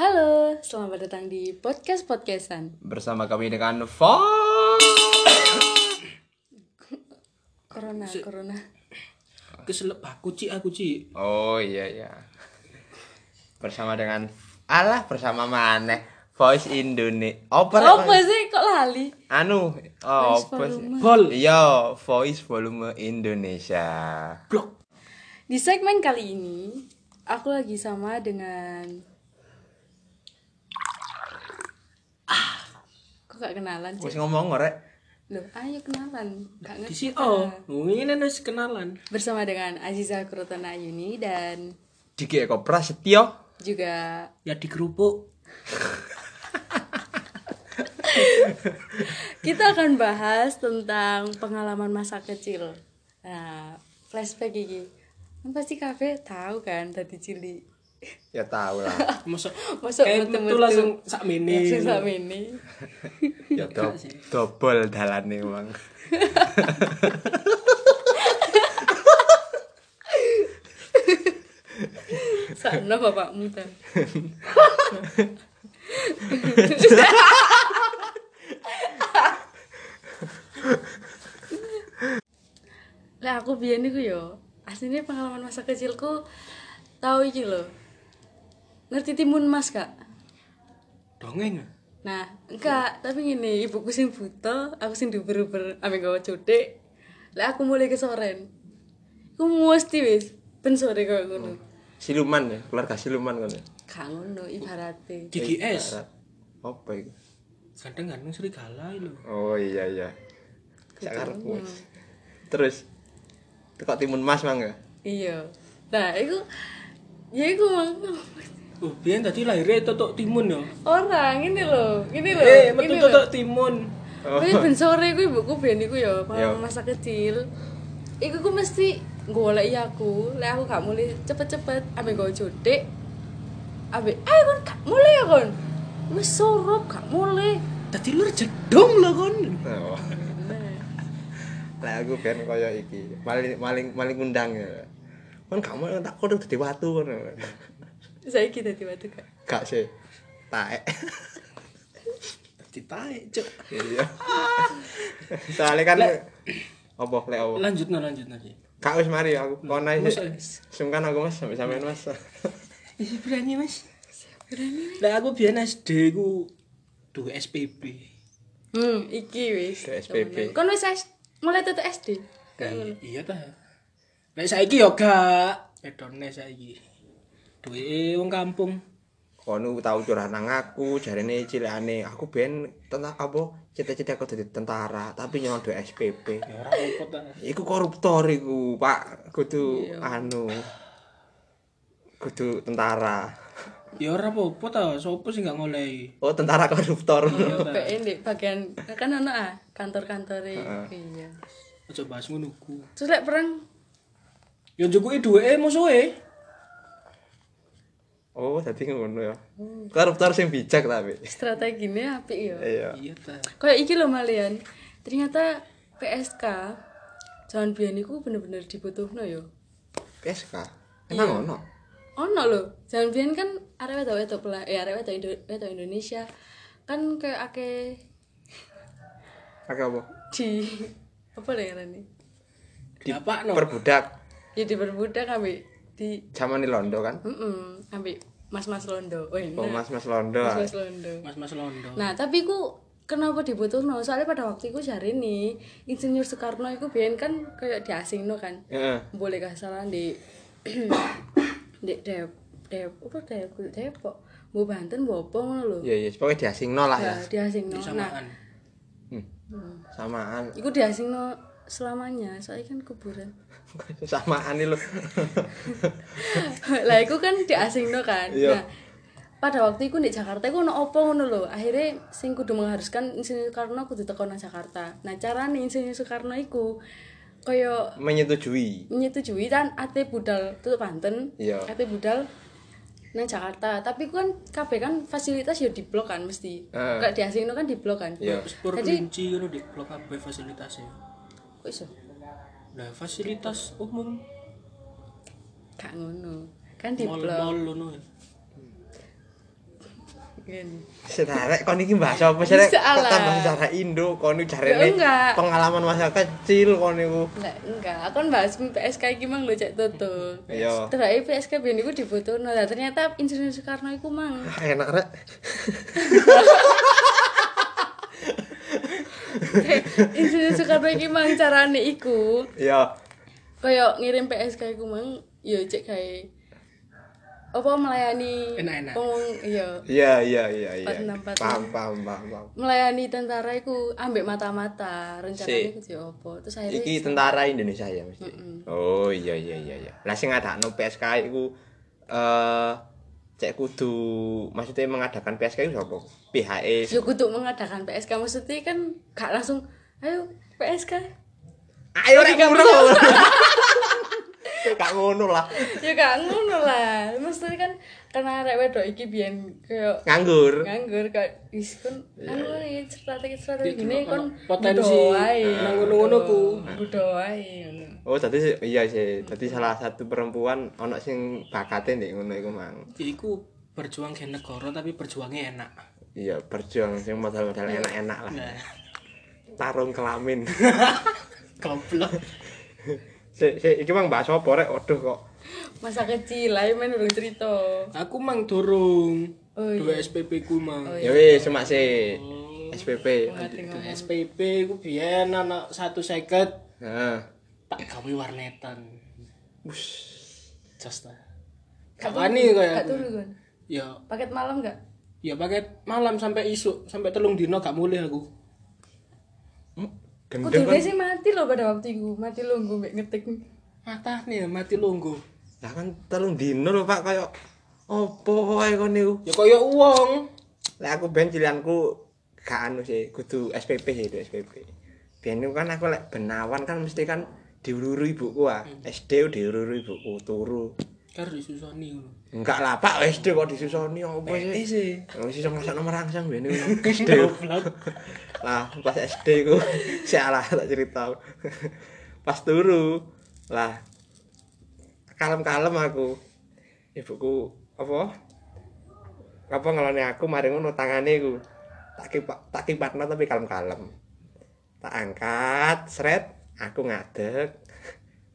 Halo, selamat datang di podcast podcastan. bersama kami dengan Vo Corona, corona. keselep aku ci aku ci Oh iya iya bersama dengan Allah bersama mana Voice Indonesia Apa? Apa sih kok lali? anu oh, Voice apa sih? Volume. bol Iya Voice Volume Indonesia blok Di segmen kali ini, aku lagi sama dengan Ah, kok gak kenalan Wis sih? ngomong rek Loh, ayo kenalan. Gak di ngerti. sini oh ini nasi kenalan Bersama dengan Aziza Kurotana Ayuni dan Diki Eko Prasetyo juga ya di kerupuk kita akan bahas tentang pengalaman masa kecil. Nah, flashback iki. Kan pasti kafe tahu kan tadi cilik. Ya tahu lah masuk Masuk eh metu langsung sak mini Langsung sak ini. Ya do dobol dalane emang Sana bapakmu ta. Lah aku biyen iku yo, aslinya pengalaman masa kecilku tahu iki lho. Ngerti timun mas kak? dongeng Nah, enggak, tapi gini, ibuku sing buta, aku sing diuber-uber ambek gawa cutik. Lah aku mulai kesoren. Aku mesti wis ben sore koyo ngono. Siluman ya keluarga siluman kan ya? Gak ngono ibarate. gigi es. Apa itu kadang kadang serigala itu Oh iya iya. Sakarepmu Terus Tekok timun mas mangga Iya. Nah, iku ya iku mang oh biar tadi lahirnya totok timun ya orang ini lho, ini lho. eh metu totok timun Wis ben sore iku ibuku biyen iku ya, pengalaman masa kecil. Iku ku mesti golek aku, lek aku gak mulai cepet-cepet ambek gawe cutik. Ambek, "Ayo kon gak mulai ya kon." Wis sorop gak mulai. tadi lu jedong lah kon Oh. Lah aku ben kaya iki, maling maling maling undang ya. Kan kamu tak kono dadi watu kan. Saiki dadi watu gak. Gak sih. Taek. taek cok Iya. Soalnya kan apa lek apa? lanjut no lanjut nanti Kak wis mari aku kono ae. Sungkan aku Mas sampai sampean Mas. Isi berani mas Lah aku biar SD ku Duwe SPB Hmm, iki wis. SPP. Kon wis mulai tutup SD. Iya ta. Nek saiki yo gak pedone saiki. Duwe wong kampung. Kono tau curhat nang aku, jarene cilikane aku ben tentang apa cita-cita aku dadi tentara, tapi nyolong duwe SPP. Ya ora. Iku koruptor iku, Pak. Kudu anu. Kudu tentara. Ya ora apa-apa ta, sopo sing gak ngolehi. Oh, tentara koruptor. PN di bagian kan ono ah kantor-kantore iya. Aja bahas ngono ku. Terus lek perang Ya njukuki duweke musuhe. Oh, dadi ngono ya. Koruptor sing bijak tapi. strateginya apik ya. Iya. Iya ta. Kayak iki lho malian. Ternyata PSK jangan biyen iku bener-bener dibutuhno yo. PSK. Emang ono. Ono lho. Jangan biyen kan arek wedok-wedok pela- eh arek wedok Indo- wedok Indonesia kan kayak ake Pakai apa? di apa lho ngarani? Di apa no? Perbudak. Ya diperbudak ambek di Zaman di Londo kan. heeh ambek mas-mas Londo. Oh, Oh, nah. Mas-mas Londo. Mas-mas Londo. Mas-mas Londo. Nah, tapi ku kenapa dibutuhno? Soalnya pada waktu itu jari nih, Insinyur Soekarno itu biyen kan kayak diasingno kan. Heeh. Boleh gak salah di di Dep Dep apa Dep Depok. Bu Banten bu apa lho. Iya, iya, pokoknya diasingno lah ya. Ya, diasingno. Nah, Samaan. Samaan. iku diasingno selamanya. Soalnya kan kuburan. Samaan nih lo. lah iku kan diasingno kan. Iya. Nah, pada waktu itu di Jakarta iku ono apa ngono lho. Akhirnya sing kudu mengharuskan Insinyur Soekarno kudu teko nang Jakarta. Nah, carane Insinyur Soekarno iku kaya Menyetujui. menyetujui kan ate budal tutup Banten. Iya. Ate budal nang Jakarta. Tapi kan kabeh kan fasilitas ya diblok kan mesti. Heeh. Kayak diasingno kan diblok kan. Iya. Spur Jadi- kelinci ngono di blok kabeh fasilitasnya. Kok iso? Nah, fasilitas umum Gak ngono. Kan diblok. mall-mall ngono. Ngene. Sedarek kon iki bahas apa sih rek? Tambah sejarah Indo kon iki Ya, jarene enggak. pengalaman masa kecil kon niku. Lah enggak, aku kan bahas PSK iki mang lho cek tutup. Iya. Terus PSK ben iku difotono. Lah ternyata Insinyur Soekarno iku mang. Ah, Enak rek. Insinyur Soekarno iki mang carane iku. Iya. Kayak ngirim PSK iku mang ya cek kae apa melayani Enak-enak. pengung iya Iya iya iya iya. Paham paham paham. paham. melayani tentara iku ambek mata-mata rencananya Si. yo apa terus akhirnya Iki tentara Indonesia ya mesti. Oh iya iya iya iya. Lah sing ngadakno PSK iku eh cek kudu maksudnya mengadakan PSK itu sapa? PHE. yo kudu mengadakan PSK maksudnya kan gak langsung ayo PSK Ayo rek ngono. Gak ngono lah. ya gak ngono lah maksudnya kan karena arek wedok iki biyen kayak Nganggur. nganggur kayak wis kon nganggur ya strategi strategi gini kon potensi nang ngono-ngono ku. budo wae ngono. Oh, tadi iya sih. Tadi salah satu perempuan ono sing bakate ndek ngono iku mang. Iku berjuang ke negara tapi berjuangnya enak. Iya, berjuang sing modal-modal enak-enak lah. Nah, Tarung kelamin. goblok. Sik, sik, iki mang bahas apa rek? Waduh kok. masa kecil lah main urung cerita Aku mang durung. Oh, Dua iya. SPP ku mang. Oh, Ya wis, cuma sih. SPP. SPP ku biyen ana satu seket Heeh. tak gawe warnetan. Bus. Just lah. Kawani kaya Ya, paket malam gak ya paket malam sampai isuk, sampai telung dino gak mulai aku. Gendeng Kudune kan. sih mati loh pada waktu itu mati loh gue mbek ngetik Mata nih mati lungguh. Lah kan telung dino lho Pak kaya opo wae kon niku. Ya kaya uang. Lah aku ben cilianku gak anu sih, kudu SPP sih itu SPP. Niku kan aku lek benawan kan mesti kan diururu ibuku ah. SD diururu ibuku turu. Karo disusoni ngono. Enggak lah Pak, SD kok disusoni opo sih? sih. Wis iso nomor rangsang biyen. SD. lah pas SD ku salah tak cerita. pas turu lah kalem-kalem aku. Ibuku apa? Apa ngelone aku mari ngono tangane ku. Tak kipak tak kipatno tapi kalem-kalem. Tak angkat, sret, aku ngadeg.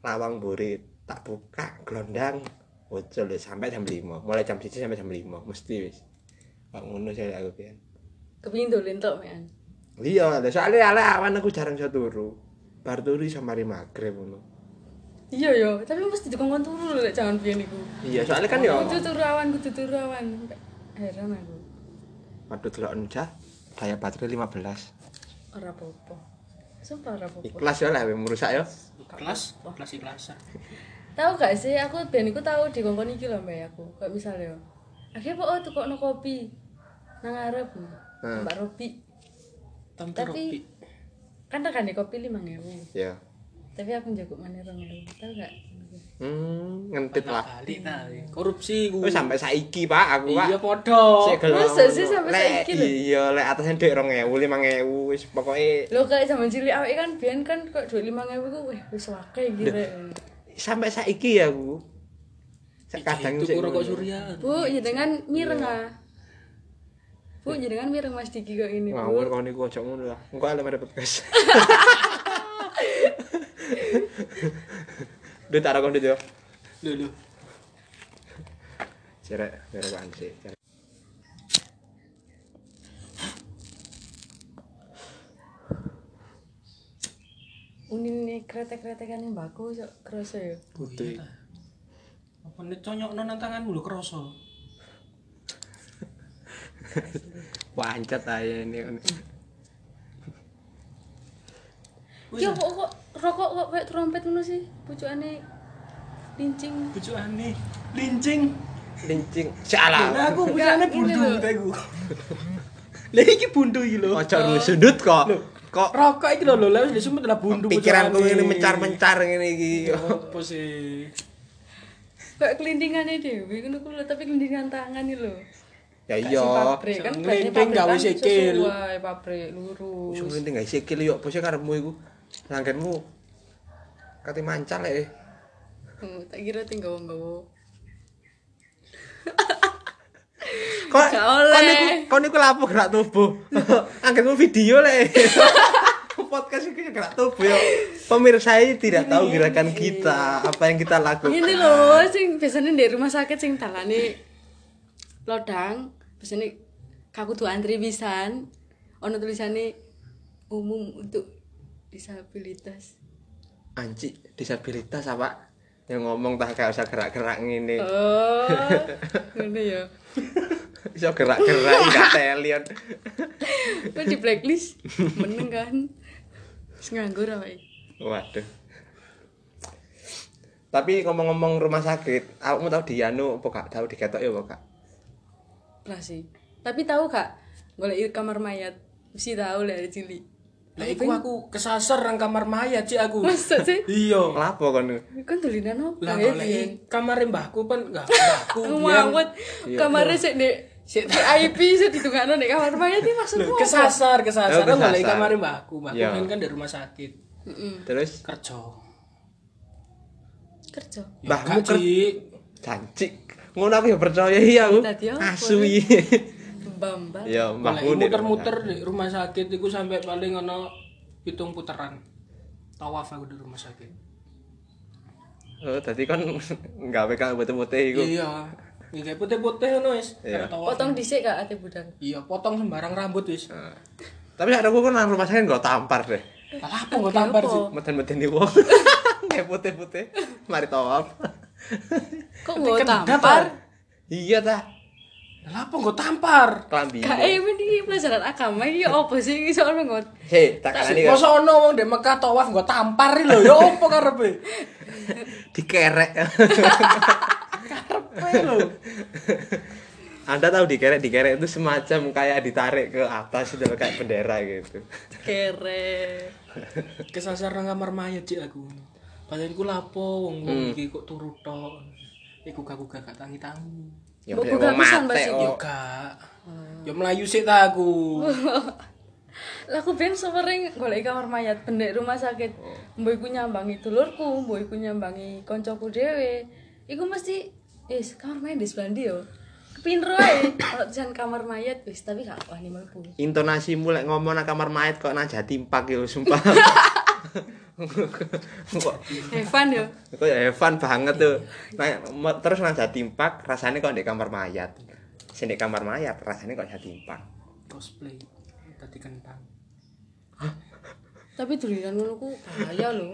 Lawang burit, tak buka, glondang. Ucul wis sampai jam 5. Mulai jam 1 sampai jam 5 mesti wis. Kok ngono sih aku pian. kepingin dolin tok men Iya, soalnya ala awan aku jarang iso turu. Bar turu iso mari magrib ngono. iya yo tapi mesti dikongkon turu lho lek jangan pian iku Iya, soalnya kan ya kudu turu awan kudu turu awan heran aku waduh delok njah daya baterai 15. ora apa-apa sumpah ora apa-apa Ikhlas ya lah merusak ya. Kelas, kelas ikhlasan. Tahu gak sih aku ben iku tahu di kongkon iki lho mbak aku kayak misalnya akhirnya kok oh tukokno kopi nang arep Hmm. mbak Robi Tante Tapi- Robi. kan regane kopi lima ngewu Ya. tapi aku njago mana rong ewu tahu gak Hmm, ngentit lah. Ta. Korupsi ku. Oh, sampai saiki, Pak, aku, Pak. Iya podo. Sik gelem Masa sih sampai saiki lho? Iya, lek atasnya dhek 2000, 5000 wis pokoke lo kayak zaman cilik awake kan biyen kan kok ngewu ku wih wis akeh gitu sampai saiki ya aku. Sekadang itu rokok surya. bu jenengan mireng ah bu jenengan mireng mas Diki kok ini Ngawur bu kau niku ojo ngono lah. Engko elek merepet guys. Duh taruh kon yo. Lho lho. Cerek, sih? Cerek. unin kretek-kretekan yang baku sok kerasa ya Putih. Apa nek conyokno nang tanganmu lho krasa. Wancet aja ini. ya kok kok rokok kok kayak trompet ngono sih pucukane lincing Bujukane lincing. Lincing. Salah. Lah aku ini bundu teku. Lah iki bundu iki lho. Ojo lu sudut kok. Kok Rokok iki lho lho, lah wis sumpet lah bundu. pikiranku ini mencar-mencar ngene iki. Apa sih? kayak kelindingannya dewi ngono ku tapi kelindingan tangan nih lho Ya iya. pabrik kan pabrik gawe kan sikil. sesuai pabrik lurus Wis ngelinting gak sikil yo, bose karepmu iku. Langgenmu. Kate mancal lek. Hmm, tak kira tinggal nggawa Kok oleh. niku kok niku lapo gerak tubuh. Anggenmu video le. Podcast itu gerak tubuh yo. Pemirsa ini tidak tahu gerakan kita, apa yang kita lakukan. Ini loh, sing biasanya di rumah sakit sing talane lodang, biasanya kaku tuh antri pisan. Ono tulisannya umum untuk disabilitas. Anci, disabilitas apa? Yang ngomong tak gak usah gerak-gerak ngene. Oh, ngono ya. Iso gerak-gerak gak telion. Kok di blacklist? Meneng kan. Wis nganggur apa Waduh. Tapi ngomong-ngomong rumah sakit, kamu tahu di anu apa gak tahu diketok ya apa gak? Lah sih. Tapi tahu gak golek kamar mayat? Mesti tahu lah dari cilik. Lah iku aku kesasar nang kamar mayat sih aku. Masa sih? Iya. Lapo kon? Kan tulinan apa? Lah ya, golek kamar mbahku kan enggak mbahku. Aku biyen. mawet Iya. kamarnya sik nek Sik VIP sik ditungakno nek kamar mayat iki maksudmu kesasar, kesasar. Oh, Aku golek kamar mbahku. Mbahku Iya. kan kan dari rumah sakit. Terus Kerja. Kerja. Ya, Mbahmu Ci. cancik. Ngono aku ya percaya iya aku. Asu iki. Ya, mbahmu di muter-muter di rumah sakit iku sampai paling ono pitung puteran. Tawaf aku di rumah sakit. Oh, tadi kan gawe kang putih-putih iku. Iya. Iki kayak putih-putih ngono wis. Iya. Potong dhisik gak ate budal. Iya, potong sembarang rambut wis. Nah. Tapi ada aku kan nang rumah sakit nggak tampar deh. Lah apa kok tampar sih? Meten-meten di wong. Kayak putih-putih. Mari tawaf. Kok Kan tampar? Iya ta. Lah apa kok tampar? Kelambi. Gak eh ini pelajaran agama iki opo sih iki soalnya ngot. Hei, tak kanani kan Masa ono wong ndek Mekah tawaf nggo tampar lho ya apa karepe? dikerek. Lho. Anda tahu dikerek dikerek itu semacam kayak ditarik ke atas itu kayak bendera gitu. Kere. Kesasar nang kamar mayat cik aku. Padahal iku lapo wong wong iki kok turu tok. Iku gak gak gak tangi-tangi. Ya buka pisan, mate sih. Yo gak. Yo melayu sik ta aku. Lah aku ben sering golek kamar mayat pendek rumah sakit. Mbok iku nyambangi dulurku, mbok iku nyambangi koncoku dhewe. Iku mesti wis kamar mayat di sebelah ndi yo. Kepinro ae kalau jan kamar mayat wis tapi gak wani mlebu. Intonasimu lek ngomong nang kamar mayat kok nang Jatimpak yo sumpah. kok Evan yo. kok ya Evan banget tuh. Nah, terus nang Jatimpak rasanya kok di kamar mayat. Sing di kamar mayat rasanya kok Jatimpak. Cosplay. Tadi kentang. Tapi dulinan ngono ku bahaya lho.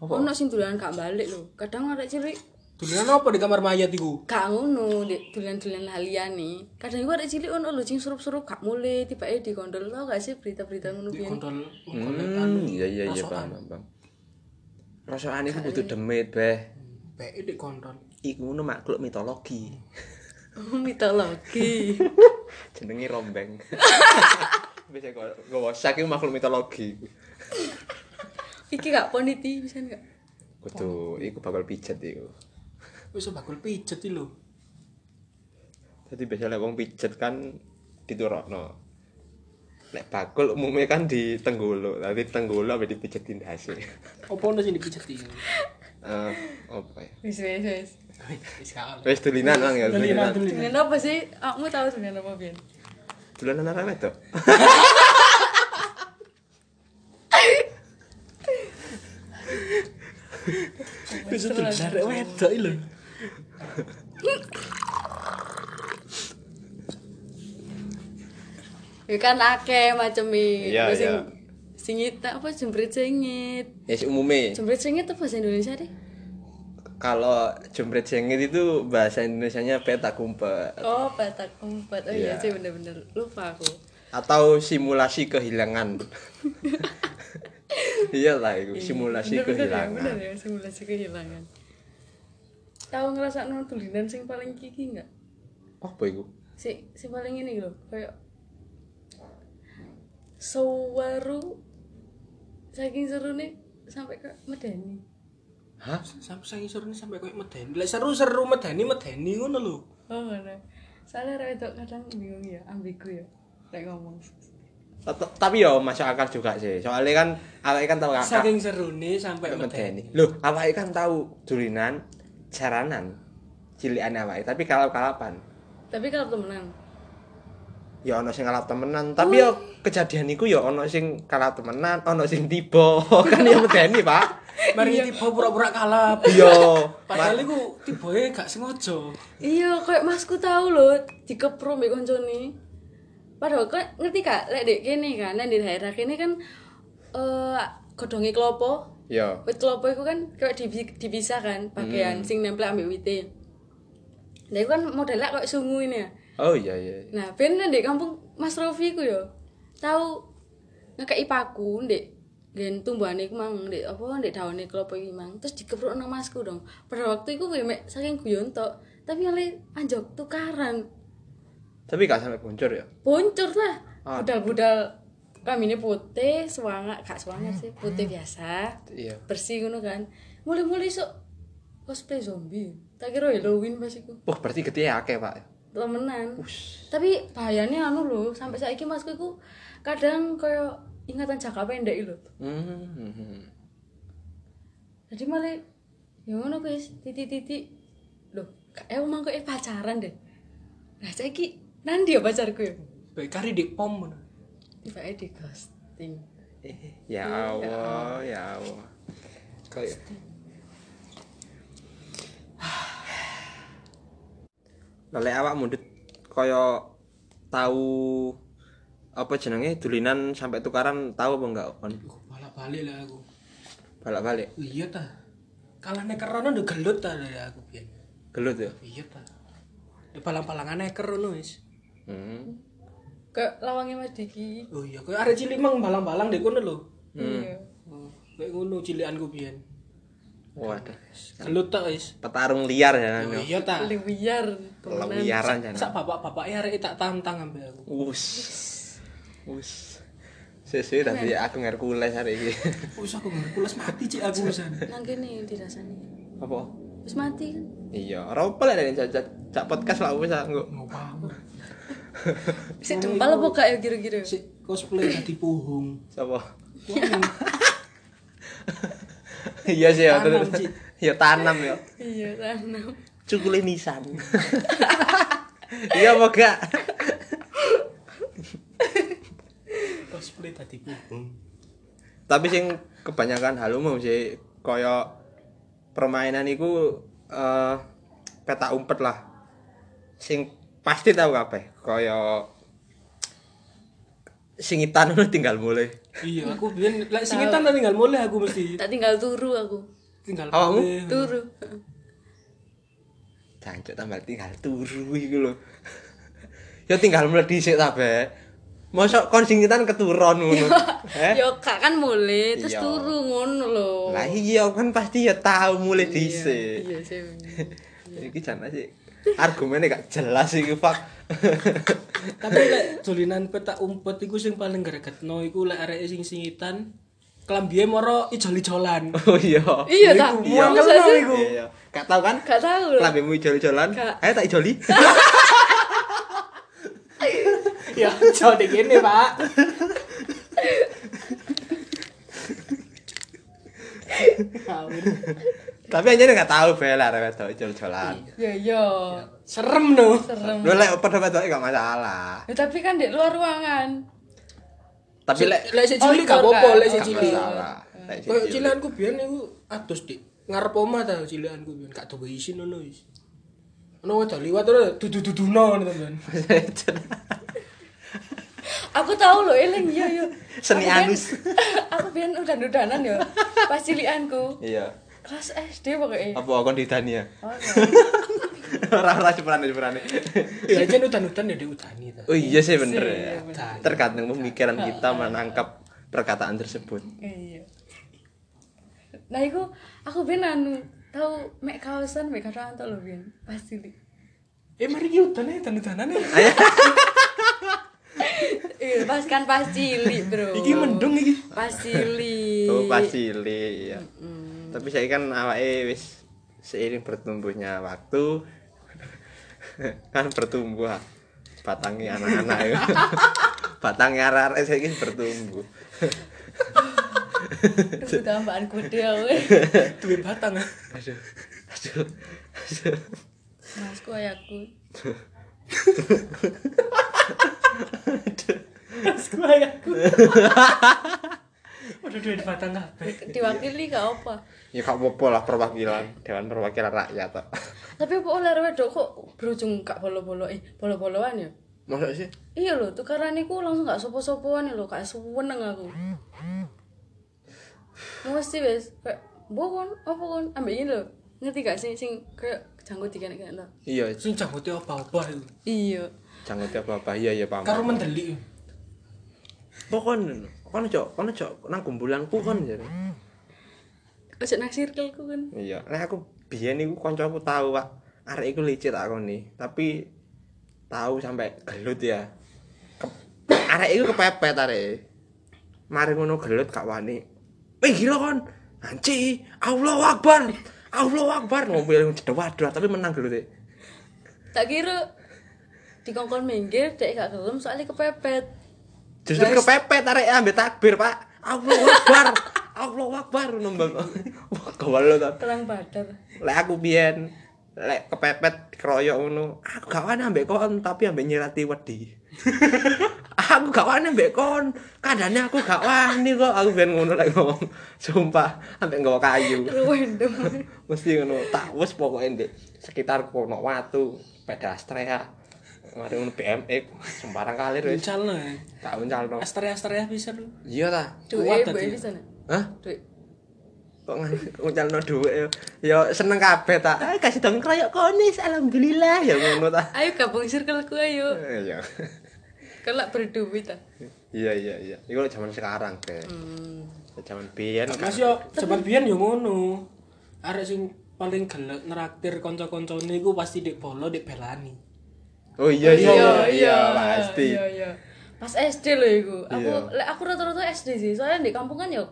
Ono sing dulinan gak balik lho. Kadang arek cilik Dulinan apa di kamar mayat iku? gak ngono, Dek. dulinan-dulinan liyane. Kadang iku arek cilik ono lho sing surup-surup gak mulai tiba-tiba di kondol tau gak sih berita-berita ngono Di kontol Hmm, iya iya iya paham paham. paham. Rasaan iku butuh demit, Beh. Beke di kontol. Iku ngono makhluk mitologi. Oh, mitologi. Jenenge rombeng. Bisa kok gowo sak iku makhluk mitologi. Iki gak poniti bisa gak? Kudu iku bakal pijet iku. Wis bakul pijet iki lho. Jadi biasanya wong pijet kan diturokno. Nek bakul umumnya kan di tenggolo, tapi tenggolo apa dipijetin hasil. Apa ono sing dipijet iki? Eh, apa ya? Wis wis wis. Wis kalah. Wes tulinan Bang ya, Tulinan, tulinan. tulinan. Apa sih? Aku tahu dulinan apa biyen. Tulinan apa itu? Wis tulinan wedok iki lho. Ya kan akeh macam iki. Iya, Terus sing iya. singit apa jembret singit. Ya umumnya Jembret singit apa bahasa Indonesia deh? kalau jembret jengit itu bahasa Indonesianya peta kumpet Oh, petak umpet. Oh iya Iya. sih bener-bener lupa aku. atau simulasi kehilangan. iya lah itu simulasi ya, kehilangan. bener ya, simulasi kehilangan. Tahu ngerasa nonton tulinan sing paling kiki enggak? Apa itu? Si si paling ini loh, kayak Sawaru saking seru nih sampai ke medeni. Hah? Sampai saya seru sampai koyo medeni. Lah seru-seru medeni medeni ngono lho. Oh mana? Soalnya wedok kadang bingung ya, ambigu ya, kayak ngomong. Tapi ya masuk akal juga sih. Soalnya kan awake kan tahu kakak Saking serune sampai medeni. Loh, awake kan tahu dulinan jaranan cilikan awake, tapi kalau kalapan Tapi kalau temenan. ya ono sing kalah temenan tapi ya kejadian iku ya ono sing kalah temenan ono sing tiba kan ya medeni pak Mari tiba pura-pura kalah. iya Padahal iku tibae gak sengaja. Iya, kayak masku tahu loh, dikepro mbek koncone. Padahal kok ngerti gak, lek dek kene kan, nang di daerah kene kan eh godhonge klopo. Ya Wit klopo iku kan kayak dipisah kan, bagian sing nempel ambek wite. Nah, itu kan modelnya kayak sungu ini ya. oh iya iya Nah, ben di kampung Mas Rofi ku yo. Tahu ngekeki paku ndek gen tumbuhane iku mang ndek apa ndek daune klopo iki mang. Terus dikepruk nang masku dong. Pada waktu iku kowe mek saking guyon tok, tapi ale anjok tukaran. tapi gak sampai boncor ya Boncur lah. Ah. Budal-budal kami ini putih, semangat, gak semangat sih, putih biasa, iya bersih ngono kan. Mulai-mulai sok cosplay zombie. Tak kira Halloween pas iku. wah berarti gede ya akeh pak Temenan. Ush. tapi bahayanya anu loh sampai saiki masku iku kadang kaya ingatan jangka pendek lho hmm. jadi malah ya ngono guys titik-titik loh kayak emang kok eh pacaran deh nah saiki nanti ya pacarku ya Baik kari di pom tiba di ghosting Eh, ya Allah ya Allah kayak Lek awak mundut kaya tahu apa jenenge dulinan sampai tukaran tahu apa enggak kon Balak-balik lah aku. balak-balik Iya ta. Kalah nekerono udah gelut ta dari aku pian. gelut ya Iya ta. Palang-palangan neker ngono wis. hmm. Kayak lawangnya mas Diki. Oh iya, koyo arek cilik mang balang-balang dek kono lho. iya. Oh, kayak ngono cilikanku pian. waduh. Gelut ta wis. petarung liar ya Oh iya ta. liar. Liaran jan Sak bapak-bapak arek tak tantang ambe aku. us us sesuai tadi aku Hercules hari ini Wis aku Hercules mati cik aku wisan. nang kene dirasani. Apa? Terus mati kan? Iya ora apa lah dari cak podcast lah wis aku Ngopam. si jempal apa ya kira-kira? Si cosplay dadi puhung. sapa? Wah, iya sih ya Tanam, ya tanam ya. Iya tanam. Cukule nisan. Iya apa gak? Cosplay dadi puhung. tapi sing kebanyakan hal umum sih kaya permainan iku eh peta umpet lah. Sing pasti tahu kabeh kaya singitan ngono tinggal mulai Iya, aku biyen lek singitan tak tinggal mulai aku mesti tak tinggal turu aku tinggal Awakmu? mulai. turu Jancuk tambah tinggal turu iku lho. ya tinggal mulai dhisik ta, Bek. Mosok kon singitan keturun ngono. Eh? yo kak kan mulai terus Iya. turu ngono lho Lah iya kan pasti ya tahu mulai dhisik. iya sih Iki jan sih argumennya gak jelas iki, Pak. Tapi lek dolinan peta umpet iku sing paling gregetno iku lek arek sing singitan kelambihe moro ijol-ijolan. oh iya. iya tak Iya. masa sih Iya, iya. Gak tahu kan? gak tahu lah Lambemu ijol-ijolan. Ayo tak ijoli. ya, dek gini, Pak. Kawin. Tapi anjene gak tahu Bel arek wedok ijol-ijolan. ya iya Serem no. serem Lho lek padha wedoke gak masalah. Ya, tapi kan di luar ruangan Tapi lek Lek si Oh, cilik gak apa-apa, kan? lek si gak cilik. Lek si Kayak cilik. cilianku biyen iku atus dik. Ngarep omah ta cilianku biyen gak tau isin ngono wis. Ono wedok liwat terus dudu-duduno teman. aku tahu loh eling iya iya Seni Aku anus. aku biyen udah udanan ya pas cilianku Iya. Kelas SD pokoknya Apa kon didani ya? oh, Ora ora cepurane cepurane. Ya jen udan-udan ya diudani. Oh iya sih bener Sih, ya. bener. Tergantung pemikiran kita menangkap perkataan tersebut. iya nah itu aku biyen anu tahu mek kaosan mek kata antok loh biyen pas cilik Eh mari ki udan ya udan-udanan ya. iya pas kan pas cilik bro Iki mendung iki. pas cilik Oh pasti li ya. Tapi saya kan awake wis seiring bertumbuhnya waktu kan bertumbuh batangnya anak-anak ya. batangnya arek-arek saiki bertumbuh. Duh, tambahan kude aku Duwe batang. ah. Aduh. Aduh. Aduh. masku ayahku Sekolah aku. Udah duit batang kabeh. diwakili gak apa Ya gak apa-apa lah perwakilan Dewan Perwakilan Rakyat tok. tapi apa oleh wedok kok berujung gak bolo-bolo eh bolo-boloan ya Masa sih? iya loh tukaran iku langsung gak sopo-sopoan lho gak seneng aku mesti wes kayak bohong apa kon ambek ini lho ngerti gak sih sing kayak janggut dikene kan tau Iya, Sing jangkute apa-apa iku. iya jangan apa-apa. Iya, iya paham. Karo mendelik. Pokon, kon cok, kon cok nang kumpulanku kon jadi. ojo nang circleku kan Iya, lek aku biyen iku kancaku tahu, Pak. Arek iku licik tak koni, tapi tahu sampai gelut ya. Ke, arek iku kepepet arek. Mari ngono gelut gak wani. Eh gila kon. Anci, Allahu Akbar. Allahu Akbar mobil jedewat tapi menang gelut tak kira dikongkon minggir dek gak gelem soalnya kepepet Justru kepepet arek ambek takbir, Pak. Allahu Akbar. Allahu Akbar nombang. Wah, kewalo ta. terang badar Lek aku biyen lek kepepet keroyok ngono, aku gak wani ambek kon tapi ambek nyirati wedi. aku gak wani ambek kon, kadane aku gak wani kok aku biyen ngono lek ngomong. Sumpah, ambek nggawa kayu. Mesti ngono, tak wis pokoke ndek sekitar kono watu, pedastrea. Mari ngono BMX sembarang kalir wis. Uncalno. Tak uncalno. Astrea-astrea bisa lu. Iya ta. duit Kuat eh tadi. Hah? duit kok nguncalno dhuwit ya ya seneng kabeh ta ah, kasih dong kroyok konis alhamdulillah ya ngono ta ayo gabung circleku ayo iya kalau berduit ah iya iya iya iku zaman sekarang teh hmm. zaman biyen Mas yo jaman biyen yo ngono. Arek sing paling gelek neraktir kanca-kancane iku pasti dik bolo dik belani. Oh iya iya iya pasti iya iya pas SD loh iku aku Iya. lek aku rata-rata SD sih soalnya di kampung kan yo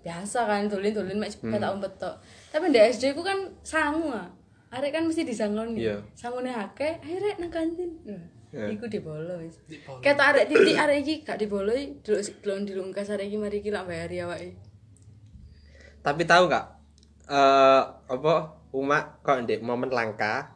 biasa kan tulin-tulin mek Hmm. petak umpet tok tapi di SD ku kan sangu ah arek kan mesti disangoni Iya. sangune akeh rek nang kantin Iya. iku dibolo wis. Kata arek titik arek iki gak diboloi delok delok dilungkas arek iki mari iki lak bayari awake tapi tahu gak eh apa umak kok ndek momen langka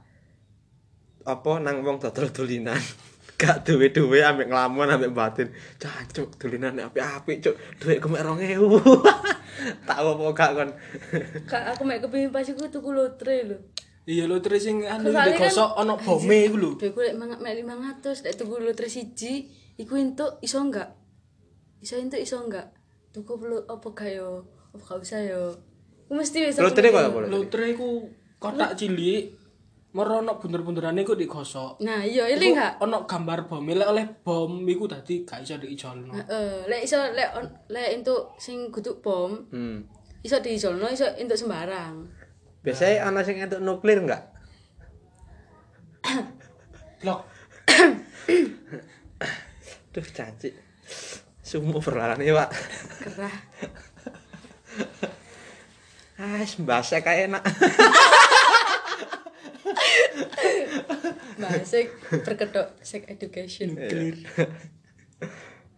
apa nang wong dodol dulinan gak duwe-duwe ambek nglamun ambek batin cancuk dulinan apik-apik cuk duitku mek 2000 tahu apa gak kon kak aku mek kepengin pas iku tuku lotre lho Iya lo terus sing anu Soalnya kan- digosok ono bome iku lho. Duitku lek mang- mek 500 lek tuku lotre siji iku entuk iso enggak? Iso entuk iso enggak? Tuku apa gak yo? Apa gak usah yo? Mesti wis Lotre kok apa? Lotre iku kotak cilik. Moro ono bunder-bunderane iku digosok. Nah, iya ini enggak? Ono gambar bom, lek oleh bom iku dadi gak iso diijolno. Heeh, lek iso lek lek entuk sing kudu bom, hmm iso diisolno iso entuk sembarang. biasanya ana sing entuk nuklir enggak Blok. Duh, cantik. Sumu perlahan ya, Pak. Gerah. Ah, mbasek kayak enak. Masik berkedok sex education. Clear.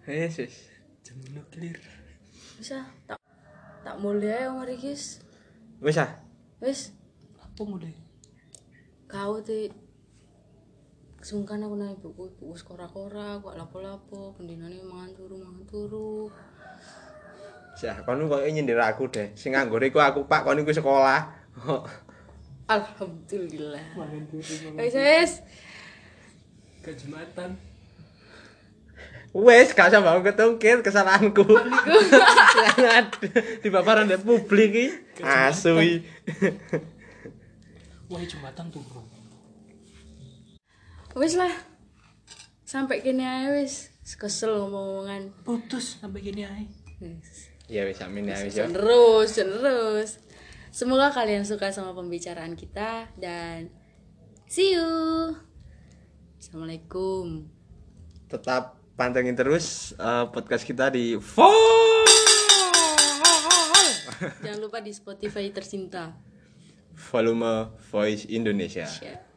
Yesus. Jam nuklir. Bisa tak tak mulia ya mari guys. Wis ah. Wis Apa mulai? kau ti sungkan aku nang ibuku ibuku kora-kora aku gak lapo-lapo pendinane mangan turu mangan turu Sah, kono koyo nyindir aku deh. Sing nganggur iku aku, Pak, kono iku sekolah. alhamdulillah guys guys Kejumatan. Wes, gak usah bangun ketungkir kesalahanku. Jangan di paparan di publik iki. Asui. Wah, Jumatan turu. wis lah sampai kini aja wis kesel ngomong-ngomongan Putus sampai gini ae. Wis. Ya wis amin ya wis ya. terus terus semoga kalian suka sama pembicaraan kita dan see you assalamualaikum Tetap pantengin terus eh, podcast kita di Vol. jangan lupa di Spotify tercinta Volume Voice Indonesia. Share.